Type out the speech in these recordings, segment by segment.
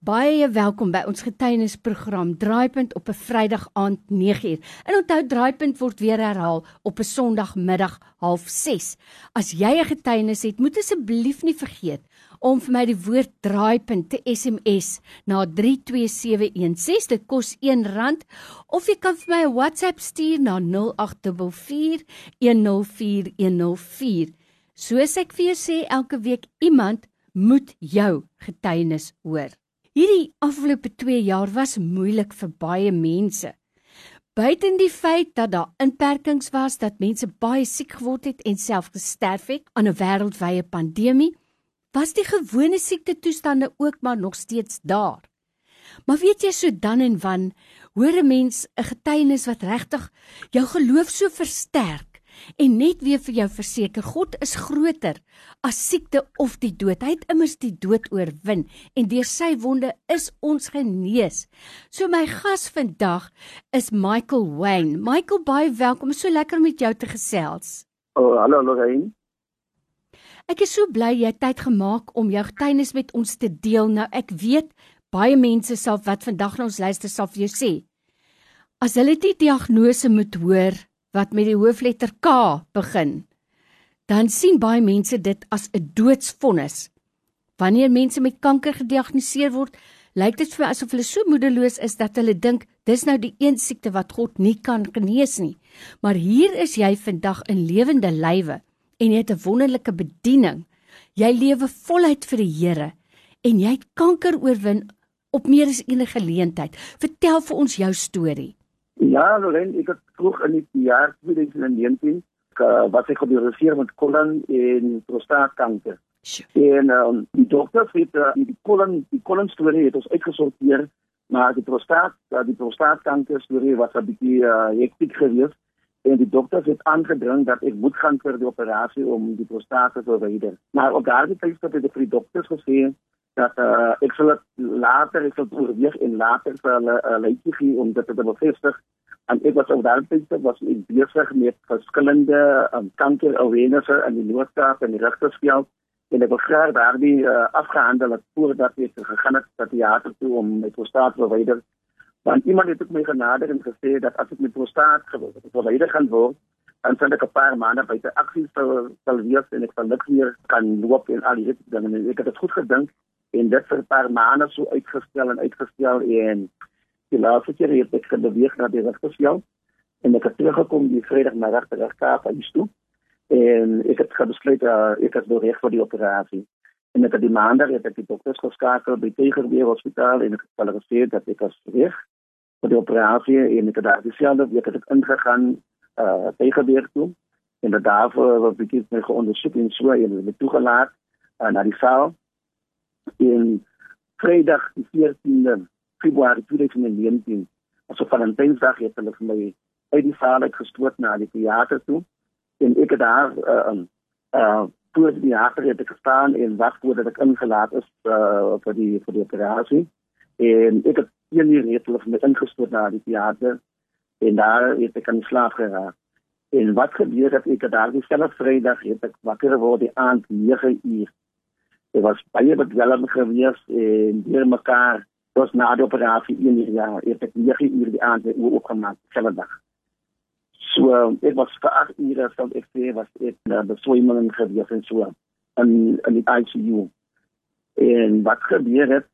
Baie welkom by ons getuienisprogram Draaipunt op 'n Vrydag aand 9uur. En onthou Draaipunt word weer herhaal op 'n Sondagmiddag 06:30. As jy 'n getuienis het, moet asseblief nie vergeet om vir my die woord Draaipunt te SMS na 32716. Dit kos R1 of jy kan vir my 'n WhatsApp stuur na 0824104104. Soos ek vir jou sê elke week iemand moet jou getuienis hoor. Hierdie afgelope 2 jaar was moeilik vir baie mense. Buiten die feit dat daar inperkings was, dat mense baie siek geword het en self gesterf het aan 'n wêreldwye pandemie, was die gewone siekte toestande ook maar nog steeds daar. Maar weet jy so dan en wan hoor 'n mens 'n getuienis wat regtig jou geloof so versterk en net weer vir jou verseker God is groter as siekte of die dood. Hy het immers die dood oorwin en deur sy wonde is ons genees. So my gas vandag is Michael Wayne. Michael, baie welkom. So lekker om met jou te gesels. Oh, hallo Lorraine. Ek is so bly jy het tyd gemaak om jou getuienis met ons te deel. Nou ek weet baie mense sal wat vandag na ons luister sal vir jou sê. As hulle die diagnose moet hoor, wat met die hoofletter K begin, dan sien baie mense dit as 'n doodsvonnis. Wanneer mense met kanker gediagnoseer word, lyk dit vir asof hulle so moedeloos is dat hulle dink dis nou die een siekte wat God nie kan genees nie. Maar hier is jy vandag in lewende lywe en jy het 'n wonderlike bediening. Jy lewe voluit vir die Here en jy het kanker oorwin op meer as enige geleentheid. Vertel vir ons jou storie. Ja, Loren, ek het vroeg in die jaar 2019 uh, wat ek gediagnoseer met kolon en prostaatkanker. Sure. En um, die dokter het uh, die kolon die kolon storie het ons uitgesorteer, maar die prostaat, uh, die prostaatkanker storie was 'n bietjie uh, hektiek geweest en die dokter het aangedring dat ek moet gaan vir die operasie om die prostaat te verwyder. Maar op daardie tyd het die dokters gesê dat uh, ek sal later ek sal oorweeg en later sal hulle uh, lykie gee om dit te bevestig en ek was ook daartyd was ek besig met verskillende um, kanker awareness in die Noord-Kaap en die Rigtersveld. En ek het graag daardie uh, afgehandel het voordat ek gegaan het na die teater toe om my prostaat verwyder. Want iemand het ook my genader en gesê dat as ek my prostaat verwyder gaan word en sal ek 'n paar maande buite aksie sal sal wees en ek sal niks meer kan loop en al die dinge. Ek het dit goed gedink en dit vir 'n paar maande so uitgestel en uitgestel en die laaste keer het ek gebeweeg na die regtersveld en ek het teruggekom die Vrydag na regter Kaap aan die stoep en ek het besluit uh, ek het nou reg vir die operasie en ek het die maandag het ek die dokters geskakel by Tegerweer Hospitaal en ek het hulle gesê dat ek as reg vir die operasie en ek het daar dieselfde week het ek ingegaan uh Tegerweer toe. En daarvoor wat ek het my geondersoek en so en het toegelaat uh, na die saal in Vrydag die 14de Februarie 2019 asof van 'n Dinsdag het hulle vir my uit die saal gestoot na die teater toe. En ek het daar uh uh voor die teater het ek gestaan en wag voordat ek ingelaat is uh vir die vir die operasie. En ek het een uur het hulle vir my ingestoot na die teater en daar het ek in slaap geraak. En wat gebeur het ek het daar dieselfde Vrydag het ek wakker geword die aand 9 uur. Dit was baie bedwelm geweest en deur mekaar was na die operasie in die jaar het ek 9 uur die aand weer opgemaak selfe dag. So ek was vir 8 ure van ek sê was ek na die swemming geweest en so in in die ICU. En wat gebeur het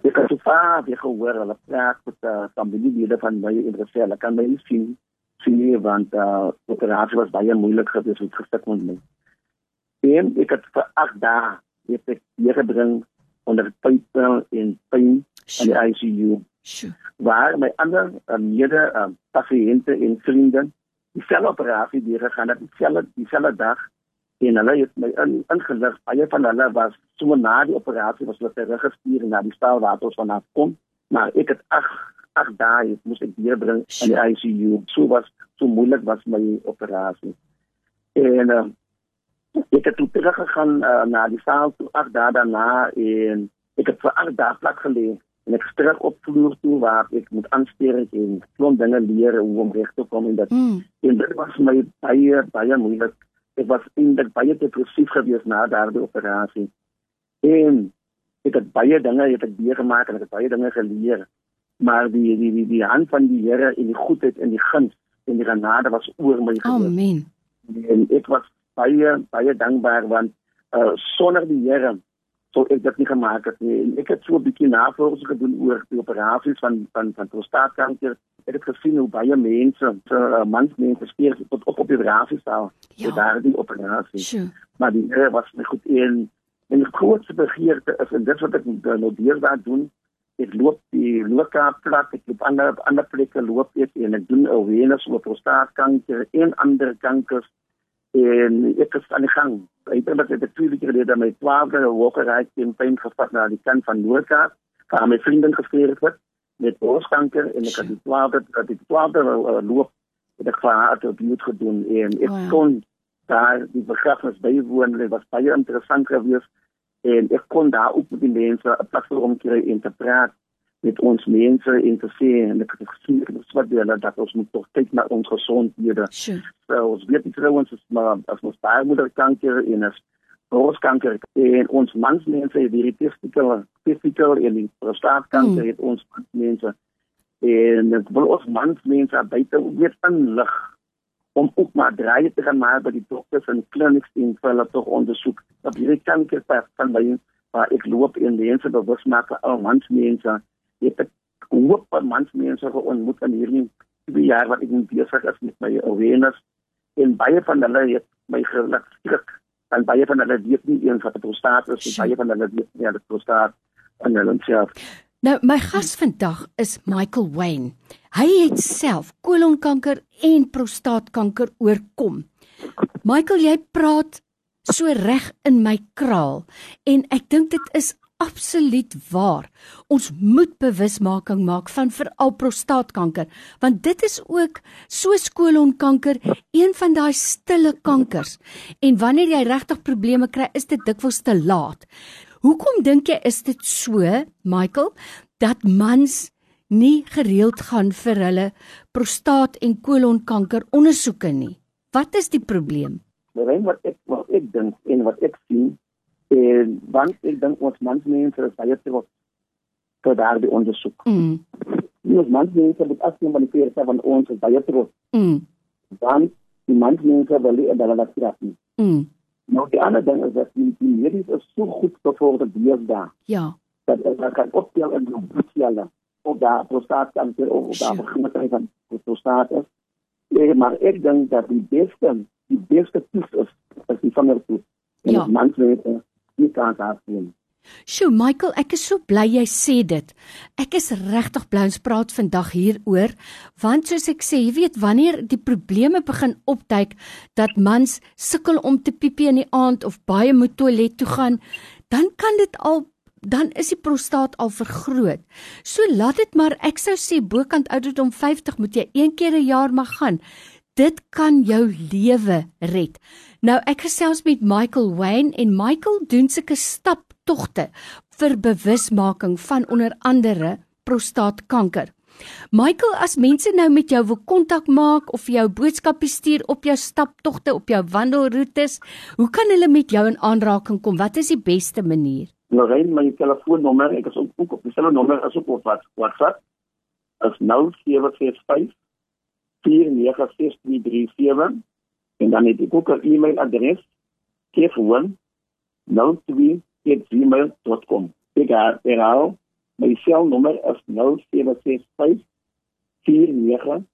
ek het so vaar weer gehoor hulle praat met uh, familielede van my gesê hulle kan my sien sien want uh, operasie was baie moeilik geweest het gestik met my. En ek het vir 8 dae het ek hier gebring onder pype en pyn in die ICU. Sure. Waar my ander uh, mede uh, pasiënte en vriende dieselfde operasie deur gegaan het, dieselfde dieselfde dag en hulle het my in, ingelig. Baie van hulle was so na die operasie was hulle teruggestuur na die stal waar ons vanaf kom, maar ek het ag ag daai moes ek hier bring in die ICU. So was so moeilik was my operasie. En uh, ek het toe terug gegaan uh, na die saal toe ag daar daarna en ek het vir ag daar plek gelê en ek terug op vloer toe waar ek moet aansteer en klomp dinge leer hoe om reg te kom en dat mm. en dit was my baie baie moeilik ek was eintlik baie depressief geweest na daardie operasie en ek het baie dinge het ek deurgemaak en ek het baie dinge geleer. Maar die die die die hand van die Here en die goedheid en die guns en die genade was oor my gewees. Amen. En ek was baie baie dankbaar want uh, sonder die Here sou ek dit nie gemaak het nie. En ek het so 'n bietjie navorsing gedoen oor die operasies van van van prostaatkanker. Ek het gesien hoe baie mense, uh, mans mense spier tot op operasie sou. Ja. Daar die operasie. Sure. Maar die Here was my goed in En die grootste begeerte is en dit wat ek nou deurdaar doen, ek loop die lokaap plat, ek loop ander ander plekke loop ek en ek doen awareness oor prostaatkanker en ander kankers en ek is aan die gang. Ek het net die twee weke gelede met 12 weke reis in pyn gevat na die kant van Noordkaap, waar my vrienden geskreer het met borstkanker en ek het die 12 dat die 12 uh, loop het ek vaar het op YouTube gedoen en ek oh, ja. kon daar die begrafnis bywoon, dit was baie interessant geweest en ek kon daar ook met die mense 'n platform kry om te praat met ons mense en te sê en ek het gesien dat wat hulle dat ons moet tog kyk na ons gesondhede. Sure. So ons weet nie trouens as maar as ons baarmoederkanker en as borstkanker en ons mansmense het hierdie testikel testikel en die prostaatkanker mm. het ons mense en dit wil ons mansmense buite weet inlig om ook maar draai te gaan maar by die dokters en kliniks en vir hulle tog ondersoek dat hierdie kanker pas kan by waar ek loop in die mense bewus maak al mans mense het ek hoop mans mense ontmoet in hierdie twee jaar wat ek besig is met my awareness en baie van hulle het my geluk skrik en baie van hulle weet nie eens wat 'n prostaat is en baie van hulle weet nie wat 'n prostaat in hulle self Nou my gas vandag is Michael Wayne. Hy het self kolonkanker en prostaatkanker oorkom. Michael, jy praat so reg in my kraal en ek dink dit is absoluut waar. Ons moet bewusmaking maak van veral prostaatkanker, want dit is ook soos kolonkanker een van daai stille kankers. En wanneer jy regtig probleme kry, is dit dikwels te laat. Hoekom dink jy is dit so, Michael, dat mans nie gereeld gaan vir hulle prostaat en kolonkanker ondersoeke nie? Wat is die probleem? Rein wat ek wat ek dink en wat ek sien, en want ek dink ons mans mense is baie te wat vir daardie ondersoek. Mm. Ons mans mense moet afsien van die feite van ons is baie te wat. Mm. Dan die mans mense wil nie dat hulle dat sien. Mm. Nou die ander ding is dat die, die medies is so goed bevorder deesdae. Ja. Dat hulle kan optel in die bloedcelle of daar prostaatkanker of daar beginnende van prostaat is. Ja, maar ek dink dat die beste die beste toets is as die vingertoets. Ja. Mans weet nie kan daar sien. Sjoe, Michael, ek is so bly jy sê dit. Ek is regtig bly ons praat vandag hieroor, want soos ek sê, jy weet wanneer die probleme begin opduik dat mans sukkel om te piepie in die aand of baie moet toilet toe gaan, dan kan dit al dan is die prostaat al vergroot. So laat dit maar ek sou sê bokant ouderdom 50 moet jy een keer 'n jaar mag gaan. Dit kan jou lewe red. Nou ek gesels met Michael Wayne en Michael doen sulke stap togte vir bewusmaking van onder andere prostaatkanker. Michael, as mense nou met jou wil kontak maak of jou boodskappe stuur op jou staptogte op jou wandelroetes, hoe kan hulle met jou in aanraking kom? Wat is die beste manier? Lorraine, my telefoonnommer, ek is ook op dieselfde nommer as op WhatsApp. Is 0765 496337 en dan het ek ook 'n e-mailadres, kefoon 02 gmail.com. Ek herhaal, my selnommer is 0765 49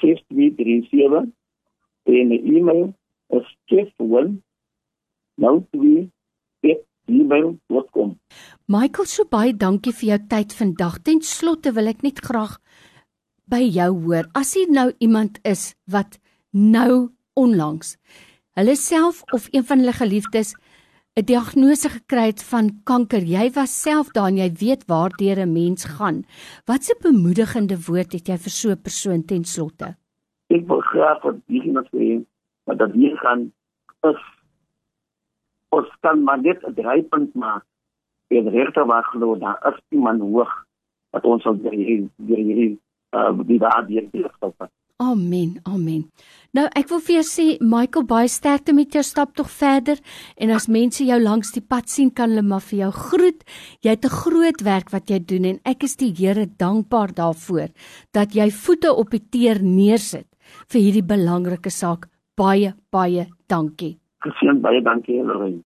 6237 en my e-mail is kefwin.gmail.com. Michael, so baie dankie vir jou tyd vandag. Ten slotte wil ek net graag by jou hoor. As jy nou iemand is wat nou onlangs hulle self of een van hulle geliefdes 'n diagnose gekry het van kanker. Jy was self daar en jy weet waardeur 'n mens gaan. Wat 'n bemoedigende woord het jy vir so 'n persoon ten slotte? Ek wil graag vir die mense sê dat dit hier gaan is ons kan maar net 'n drypunt maak. En regte wag glo daar is iemand hoog wat ons sal deur hierdie deur hierdie uh die daardie hier stop. Amen. Amen. Nou ek wil vir jou sê Michael baie sterkte met jou stap tog verder en as mense jou langs die pad sien kan hulle maar vir jou groet. Jy het 'n groot werk wat jy doen en ek is die Here dankbaar daarvoor dat jy voete op die teer neersit vir hierdie belangrike saak. Baie baie dankie. Geseën baie dankie Lorraine.